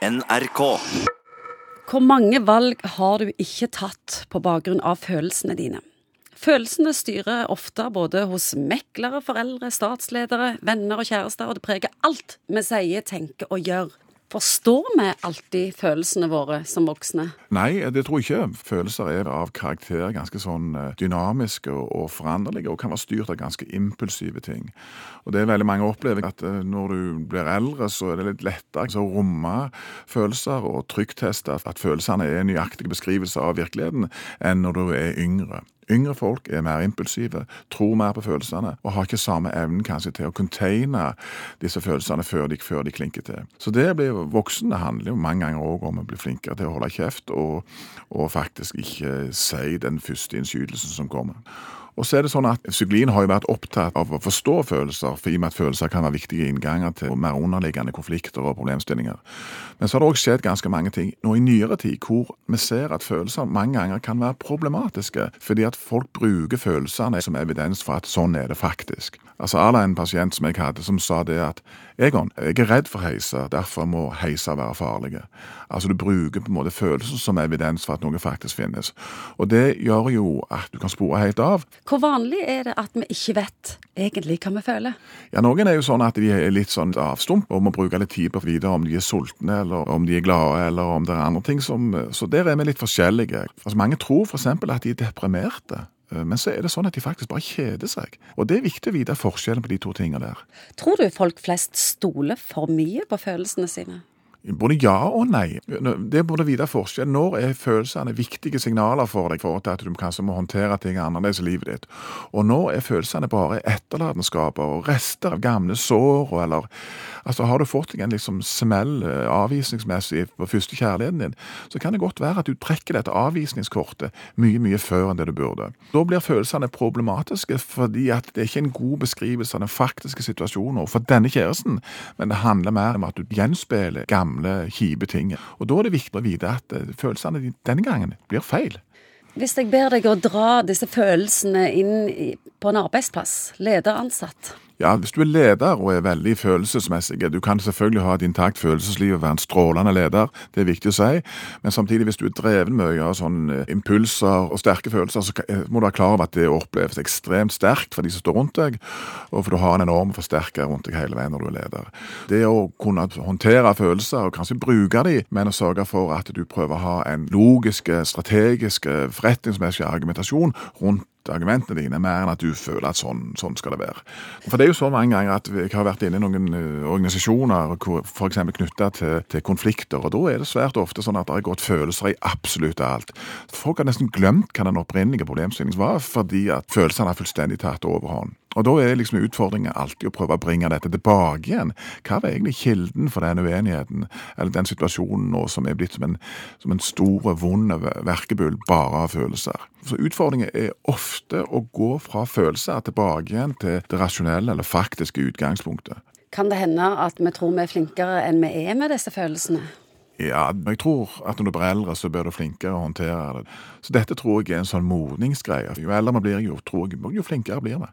NRK. Hvor mange valg har du ikke tatt på bakgrunn av følelsene dine? Følelsene styrer ofte både hos meklere, foreldre, statsledere, venner og kjærester, og det preger alt vi sier, tenker og gjør. Forstår vi alltid følelsene våre som voksne? Nei, det tror jeg ikke. Følelser er av karakter ganske sånn eh, dynamiske og foranderlige, og kan være styrt av ganske impulsive ting. Og det er veldig mange opplever at eh, når du blir eldre, så er det litt lettere å romme følelser og trykkteste at følelsene er nøyaktige beskrivelser av virkeligheten enn når du er yngre. Yngre folk er mer impulsive, tror mer på følelsene og har ikke samme evnen kanskje til å containe disse følelsene før de, før de klinker til. Så det å bli voksen handler jo mange ganger òg om å bli flinkere til å holde kjeft og, og faktisk ikke si den første innskytelsen som kommer. Og så er det sånn at Psykologien har jo vært opptatt av å forstå følelser, for i og med at følelser kan være viktige innganger til mer underliggende konflikter og problemstillinger. Men så har det òg skjedd ganske mange ting nå i nyere tid hvor vi ser at følelser mange ganger kan være problematiske, fordi at folk bruker følelsene som evidens for at sånn er det faktisk. Altså Alla en pasient som jeg hadde, som sa det at Egon, jeg er redd for heiser, derfor må heiser være farlige. Altså Du bruker på en måte følelser som evidens for at noe faktisk finnes. Og det gjør jo at du kan spore helt av. Hvor vanlig er det at vi ikke vet egentlig hva vi føler? Ja, Noen er jo sånn at de er litt sånn avstump og må bruke litt tid på å vite om de er sultne, eller om de er glade, eller om det er andre ting som Så der er vi litt forskjellige. Altså Mange tror f.eks. at de er deprimerte. Men så er det sånn at de faktisk bare kjeder seg. Og det er viktig å vite forskjellen på de to tingene der. Tror du folk flest stoler for mye på følelsene sine? Både ja og nei. Det burde vite forskjell. Når er følelsene viktige signaler for deg for at du kanskje må håndtere ting annerledes i livet ditt? Og når er følelsene bare etterlatenskaper og rester av gamle sår, eller altså har du fått deg en liksom smell avvisningsmessig på første kjærligheten din, så kan det godt være at du trekker dette avvisningskortet mye, mye før enn det du burde. Da blir følelsene problematiske fordi at det er ikke en god beskrivelse av den faktiske situasjonen for denne kjæresten, men det handler mer om at du gjenspeiler gamle gamle, kjipe ting. Og Da er det viktig å vite at følelsene dine denne gangen blir feil. Hvis jeg ber deg å dra disse følelsene inn på en arbeidsplass, lederansatt, ja, hvis du er leder og er veldig følelsesmessig Du kan selvfølgelig ha et intakt følelsesliv og være en strålende leder, det er viktig å si. Men samtidig, hvis du er dreven mye av sånne impulser og sterke følelser, så må du være klar over at det oppleves ekstremt sterkt for de som står rundt deg, og for du har en enorm forsterker rundt deg hele veien når du er leder. Det å kunne håndtere følelser, og kanskje bruke dem, men å sørge for at du prøver å ha en logisk, strategisk, forretningsmessig argumentasjon rundt argumentene dine, mer enn at du føler at sånn, sånn, skal det være. For det er jo så mange ganger at jeg har vært inne i noen organisasjoner f.eks. knytta til, til, konflikter, og da er det svært ofte sånn at det har gått følelser i absolutt alt. Folk har nesten glemt hva den opprinnelige problemstillingen var, fordi at følelsene har fullstendig tatt overhånd. Og Da er liksom utfordringen alltid å prøve å bringe dette tilbake igjen. Hva var egentlig kilden for den uenigheten, eller den situasjonen nå som er blitt som en, som en stor, vond verkebyll bare av følelser? Så Utfordringen er ofte å gå fra følelser tilbake igjen til det rasjonelle eller faktiske utgangspunktet. Kan det hende at vi tror vi er flinkere enn vi er med disse følelsene? Ja, jeg tror at når du blir eldre, så blir du flinkere å håndtere det. Så dette tror jeg er en sånn modningsgreie. Jo eldre vi blir, jo, tror jeg, jo flinkere blir vi.